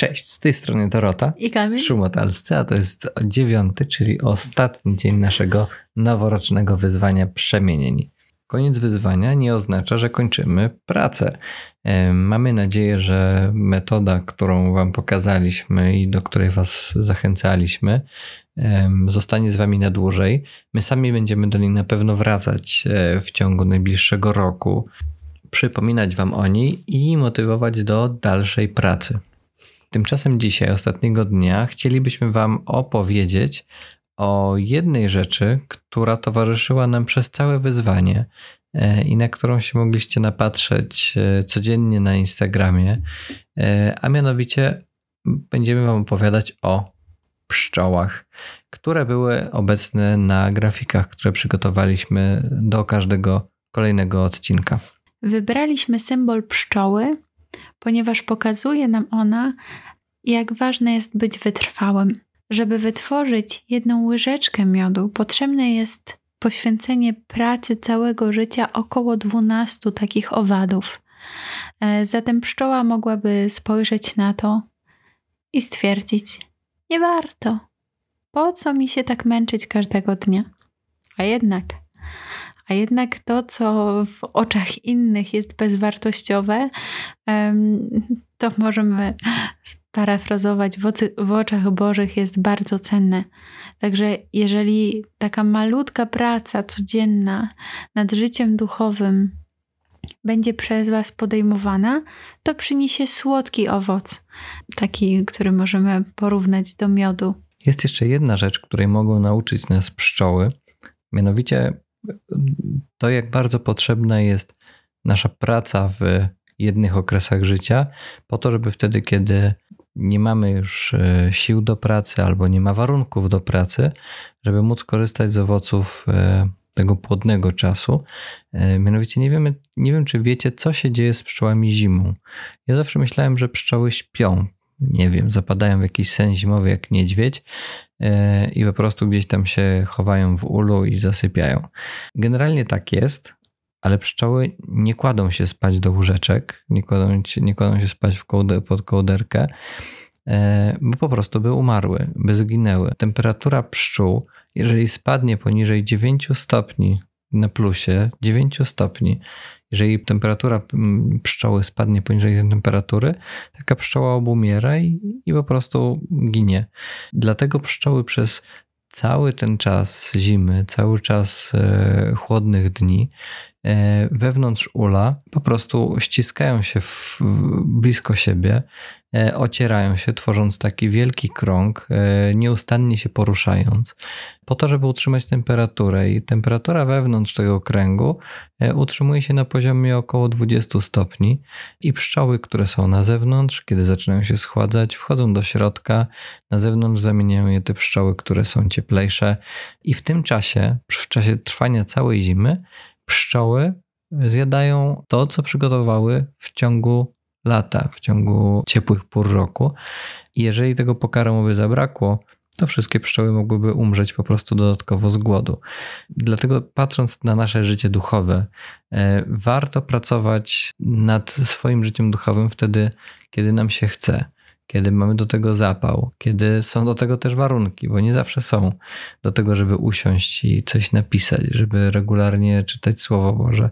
Cześć, z tej strony Dorota. I Kamil. Szumotalscy, a to jest dziewiąty, czyli ostatni dzień naszego noworocznego wyzwania przemienień. Koniec wyzwania nie oznacza, że kończymy pracę. Mamy nadzieję, że metoda, którą Wam pokazaliśmy i do której Was zachęcaliśmy, zostanie z Wami na dłużej. My sami będziemy do niej na pewno wracać e, w ciągu najbliższego roku, przypominać Wam o niej i motywować do dalszej pracy. Tymczasem dzisiaj, ostatniego dnia, chcielibyśmy Wam opowiedzieć o jednej rzeczy, która towarzyszyła nam przez całe wyzwanie e, i na którą się mogliście napatrzeć e, codziennie na Instagramie, e, a mianowicie będziemy Wam opowiadać o pszczołach, które były obecne na grafikach, które przygotowaliśmy do każdego kolejnego odcinka. Wybraliśmy symbol pszczoły, ponieważ pokazuje nam ona, jak ważne jest być wytrwałym. Żeby wytworzyć jedną łyżeczkę miodu, potrzebne jest poświęcenie pracy całego życia około 12 takich owadów. E, zatem pszczoła mogłaby spojrzeć na to i stwierdzić: Nie warto. Po co mi się tak męczyć każdego dnia? A jednak a jednak to, co w oczach innych jest bezwartościowe, to możemy sparafrazować, w, oczach Bożych jest bardzo cenne. Także jeżeli taka malutka praca codzienna nad życiem duchowym będzie przez Was podejmowana, to przyniesie słodki owoc, taki, który możemy porównać do miodu. Jest jeszcze jedna rzecz, której mogą nauczyć nas pszczoły, mianowicie to, jak bardzo potrzebna jest nasza praca w jednych okresach życia, po to, żeby wtedy, kiedy nie mamy już e, sił do pracy albo nie ma warunków do pracy, żeby móc korzystać z owoców e, tego płodnego czasu. E, mianowicie nie, wiemy, nie wiem, czy wiecie, co się dzieje z pszczołami zimą. Ja zawsze myślałem, że pszczoły śpią. Nie wiem, zapadają w jakiś sen zimowy jak niedźwiedź, E, i po prostu gdzieś tam się chowają w ulu i zasypiają. Generalnie tak jest, ale pszczoły nie kładą się spać do łóżeczek, nie kładą, się, nie kładą się spać w kołde, pod kołderkę, e, bo po prostu by umarły, by zginęły. Temperatura pszczół, jeżeli spadnie poniżej 9 stopni na plusie, 9 stopni, jeżeli temperatura mm, pszczoły spadnie poniżej tej temperatury, taka pszczoła obumiera i, i po prostu ginie. Dlatego pszczoły przez cały ten czas zimy, cały czas e, chłodnych dni wewnątrz ula po prostu ściskają się w, blisko siebie, e, ocierają się, tworząc taki wielki krąg, e, nieustannie się poruszając, po to, żeby utrzymać temperaturę. I temperatura wewnątrz tego kręgu utrzymuje się na poziomie około 20 stopni. I pszczoły, które są na zewnątrz, kiedy zaczynają się schładzać, wchodzą do środka, na zewnątrz zamieniają je te pszczoły, które są cieplejsze. I w tym czasie, w czasie trwania całej zimy, pszczoły zjadają to, co przygotowały w ciągu lata, w ciągu ciepłych pór roku. I jeżeli tego pokarmu by zabrakło, to wszystkie pszczoły mogłyby umrzeć po prostu dodatkowo z głodu. Dlatego patrząc na nasze życie duchowe, e, warto pracować nad swoim życiem duchowym wtedy, kiedy nam się chce kiedy mamy do tego zapał, kiedy są do tego też warunki, bo nie zawsze są do tego, żeby usiąść i coś napisać, żeby regularnie czytać Słowo Boże.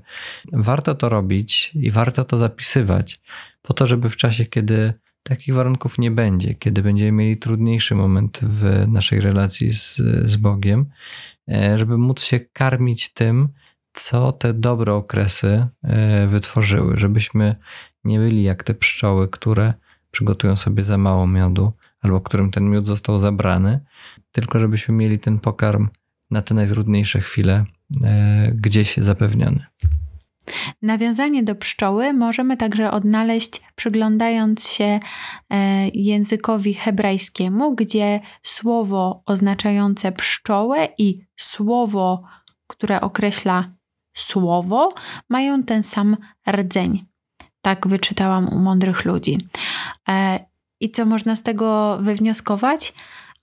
Warto to robić i warto to zapisywać, po to, żeby w czasie, kiedy takich warunków nie będzie, kiedy będziemy mieli trudniejszy moment w naszej relacji z, z Bogiem, e, żeby móc się karmić tym, co te dobre okresy e, wytworzyły, żebyśmy nie byli jak te pszczoły, które przygotują sobie za mało miodu, albo którym ten miód został zabrany, tylko żebyśmy mieli ten pokarm na te najtrudniejsze chwile e, gdzieś zapewniony. Nawiązanie do pszczoły możemy także odnaleźć przyglądając się e, językowi hebrajskiemu, gdzie słowo oznaczające pszczołę i słowo, które określa słowo, mają ten sam rdzeń. Tak wyczytałam u mądrych ludzi. E, I co można z tego wywnioskować?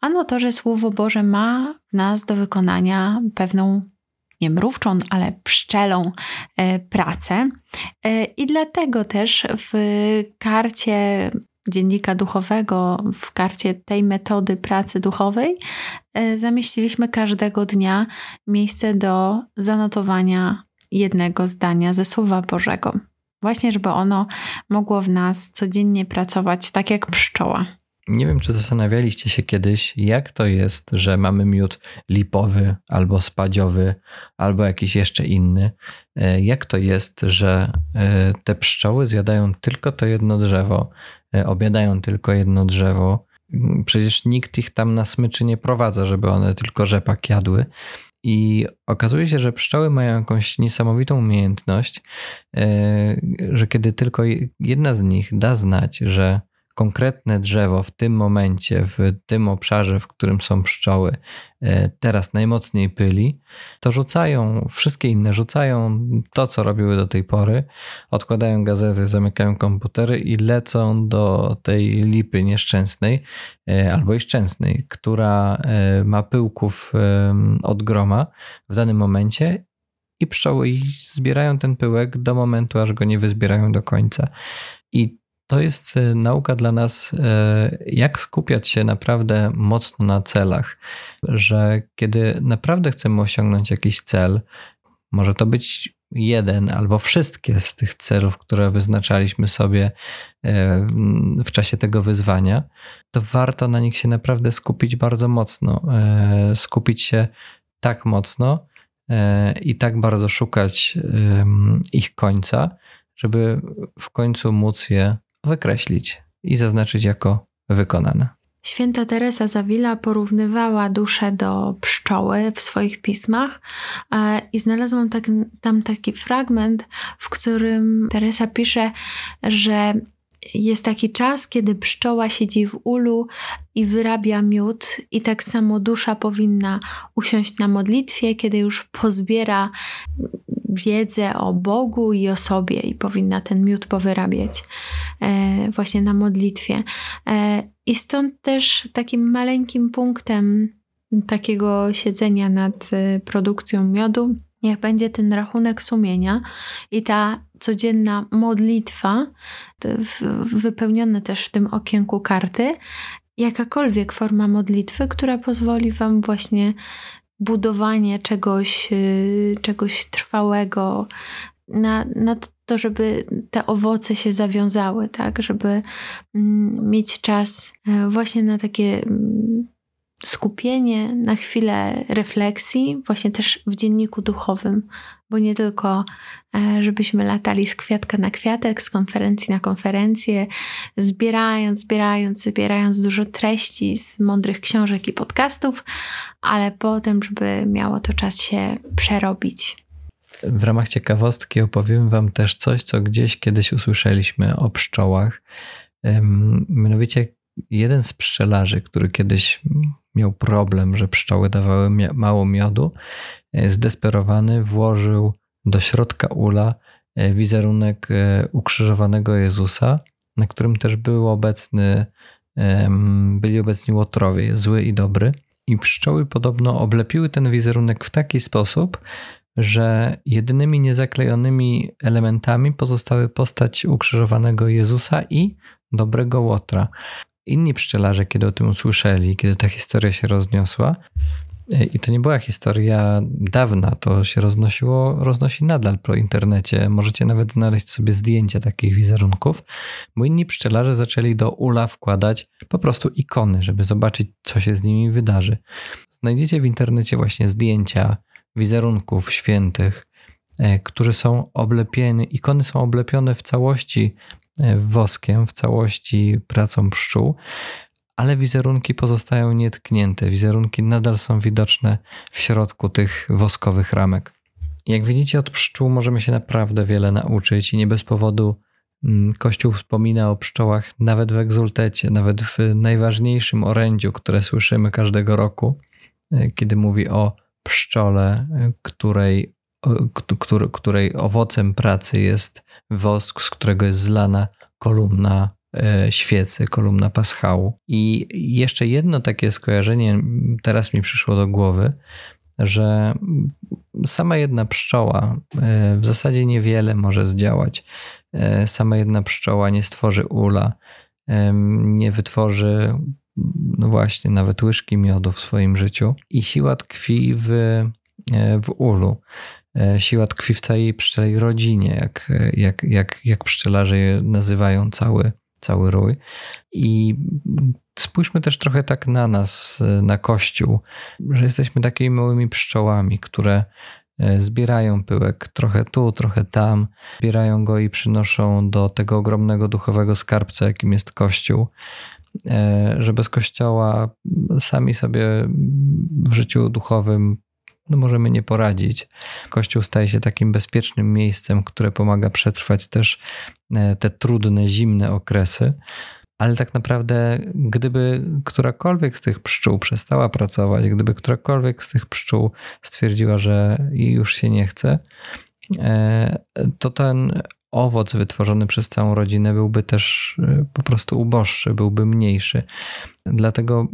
Ano to, że Słowo Boże ma w nas do wykonania pewną nie mrówczą, ale pszczelą e, pracę. E, I dlatego też w karcie dziennika duchowego, w karcie tej metody pracy duchowej, zamieściliśmy każdego dnia miejsce do zanotowania jednego zdania ze Słowa Bożego. Właśnie, żeby ono mogło w nas codziennie pracować tak jak pszczoła. Nie wiem, czy zastanawialiście się kiedyś, jak to jest, że mamy miód lipowy albo spadziowy, albo jakiś jeszcze inny. E, jak to jest, że e, te pszczoły zjadają tylko to jedno drzewo, e, obiadają tylko jedno drzewo. Przecież nikt ich tam na smyczy nie prowadza, żeby one tylko rzepak jadły. I okazuje się, że pszczoły mają jakąś niesamowitą umiejętność, że kiedy tylko jedna z nich da znać, że konkretne drzewo w tym momencie, w tym obszarze, w którym są pszczoły, e, teraz najmocniej pyli, to rzucają, wszystkie inne rzucają to, co robiły do tej pory, odkładają gazety, zamykają komputery i lecą do tej lipy nieszczęsnej e, albo i szczęsnej, która e, ma pyłków od groma w danym momencie i pszczoły zbierają ten pyłek do momentu, aż go nie wyzbierają do końca. I to jest e, nauka dla nas, e, jak skupiać się naprawdę mocno na celach, że kiedy naprawdę chcemy osiągnąć jakiś cel, może to być jeden albo wszystkie z tych celów, które wyznaczaliśmy sobie e, w czasie tego wyzwania, to warto na nich się naprawdę skupić bardzo mocno. Skupić się tak mocno i tak bardzo szukać ich końca, żeby w końcu móc je wykreślić i zaznaczyć jako wykonane. Święta Teresa Zawila porównywała duszę do pszczoły w swoich pismach e, i znalazłam tak, tam taki fragment, w którym Teresa pisze, że jest taki czas, kiedy pszczoła siedzi w ulu i wyrabia miód, i tak samo dusza powinna usiąść na modlitwie, kiedy już pozbiera wiedzę o Bogu i o sobie, i powinna ten miód powyrabiać e, właśnie na modlitwie. E, I stąd też takim maleńkim punktem takiego siedzenia nad e, produkcją miodu niech będzie ten rachunek sumienia i ta codzienna modlitwa, wypełniona też w tym okienku karty, jakakolwiek forma modlitwy, która pozwoli Wam właśnie budowanie czegoś, y, czegoś trwałego, na, na to, żeby te owoce się zawiązały, tak, żeby mm, mieć czas e, właśnie na takie mm, skupienie, na chwilę refleksji, właśnie też w dzienniku duchowym, bo nie tylko, e, żebyśmy latali z kwiatka na kwiatek, z konferencji na konferencję, zbierając, zbierając, zbierając dużo treści z mądrych książek i podcastów, ale potem, żeby miało to czas się przerobić. W ramach ciekawostki opowiem Wam też coś, co gdzieś kiedyś usłyszeliśmy o pszczołach. Mianowicie jeden z pszczelarzy, który kiedyś miał problem, że pszczoły dawały mało miodu, e, zdesperowany włożył do środka ula e, wizerunek e, ukrzyżowanego Jezusa, na którym też był obecny, byli obecni łotrowie, zły i dobry. I pszczoły podobno oblepiły ten wizerunek w taki sposób, że jedynymi niezaklejonymi elementami pozostały postać ukrzyżowanego Jezusa i dobrego łotra. Inni pszczelarze, kiedy o tym usłyszeli, kiedy ta historia się rozniosła, e, i to nie była historia dawna, to się roznosiło, roznosi nadal po internecie. Możecie nawet znaleźć sobie zdjęcia takich wizerunków, bo inni pszczelarze zaczęli do ula wkładać po prostu ikony, żeby zobaczyć, co się z nimi wydarzy. Znajdziecie w internecie właśnie zdjęcia wizerunków świętych, e, którzy są oblepieni, ikony są oblepione w całości woskiem w całości pracą pszczół, ale wizerunki pozostają nietknięte. Wizerunki nadal są widoczne w środku tych woskowych ramek. Jak widzicie, od pszczół możemy się naprawdę wiele nauczyć i nie bez powodu mm, Kościół wspomina o pszczołach nawet w egzultecie, nawet w najważniejszym orędziu, które słyszymy każdego roku, e, kiedy mówi o pszczole, e, której której owocem pracy jest wosk, z którego jest zlana kolumna e, świecy, kolumna paschału. I jeszcze jedno takie skojarzenie teraz mi przyszło do głowy, że sama jedna pszczoła e, w zasadzie niewiele może zdziałać. E, sama jedna pszczoła nie stworzy ula, nie wytworzy, no właśnie, nawet łyżki miodu w swoim życiu. I siła tkwi w, w ulu. E, siła tkwi w całej pszczelej rodzinie, jak, jak, jak, jak pszczelarze je nazywają cały, cały rój. I spójrzmy też trochę tak na nas, na Kościół, że jesteśmy takimi małymi pszczołami, które e, zbierają pyłek trochę tu, trochę tam, zbierają go i przynoszą do tego ogromnego duchowego skarbca, jakim jest Kościół. E, że bez Kościoła sami sobie w życiu duchowym no możemy nie poradzić. Kościół staje się takim bezpiecznym miejscem, które pomaga przetrwać też e, te trudne, zimne okresy. Ale tak naprawdę, gdyby którakolwiek z tych pszczół przestała pracować, gdyby którakolwiek z tych pszczół stwierdziła, że już się nie chce, e, to ten owoc wytworzony przez całą rodzinę byłby też e, po prostu uboższy, byłby mniejszy. Dlatego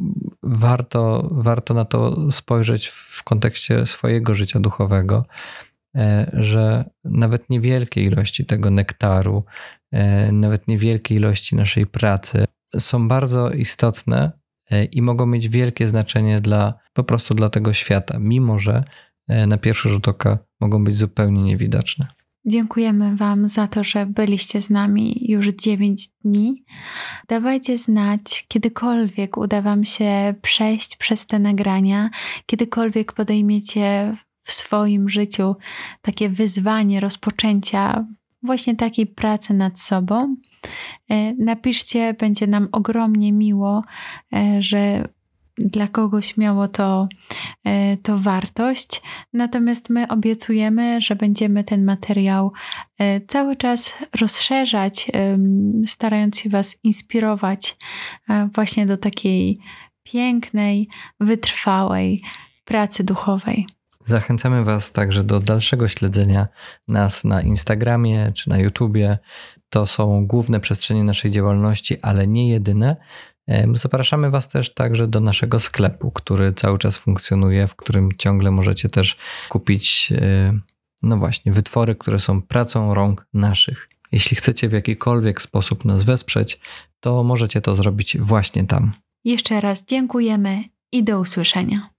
warto, warto na to spojrzeć w kontekście swojego życia duchowego, e, że nawet niewielkie ilości tego nektaru, e, nawet niewielkie ilości naszej pracy są bardzo istotne i mogą mieć wielkie znaczenie dla po prostu dla tego świata, mimo że na pierwszy rzut oka mogą być zupełnie niewidoczne. Dziękujemy Wam za to, że byliście z nami już 9 dni. Dawajcie znać, kiedykolwiek uda Wam się przejść przez te nagrania, kiedykolwiek podejmiecie w swoim życiu takie wyzwanie rozpoczęcia właśnie takiej pracy nad sobą. E, napiszcie, będzie nam ogromnie miło, e, że dla kogoś miało to, e, to wartość. Natomiast my obiecujemy, że będziemy ten materiał e, cały czas rozszerzać, starając się Was inspirować e, właśnie do takiej pięknej, wytrwałej pracy duchowej. Zachęcamy Was także do dalszego śledzenia nas na Instagramie czy na YouTubie. To są główne przestrzenie naszej działalności, ale nie jedyne. Zapraszamy Was też także do naszego sklepu, który cały czas funkcjonuje, w którym ciągle możecie też kupić, e, no właśnie, wytwory, które są pracą rąk naszych. Jeśli chcecie w jakikolwiek sposób nas wesprzeć, to możecie to zrobić właśnie tam. Jeszcze raz dziękujemy i do usłyszenia.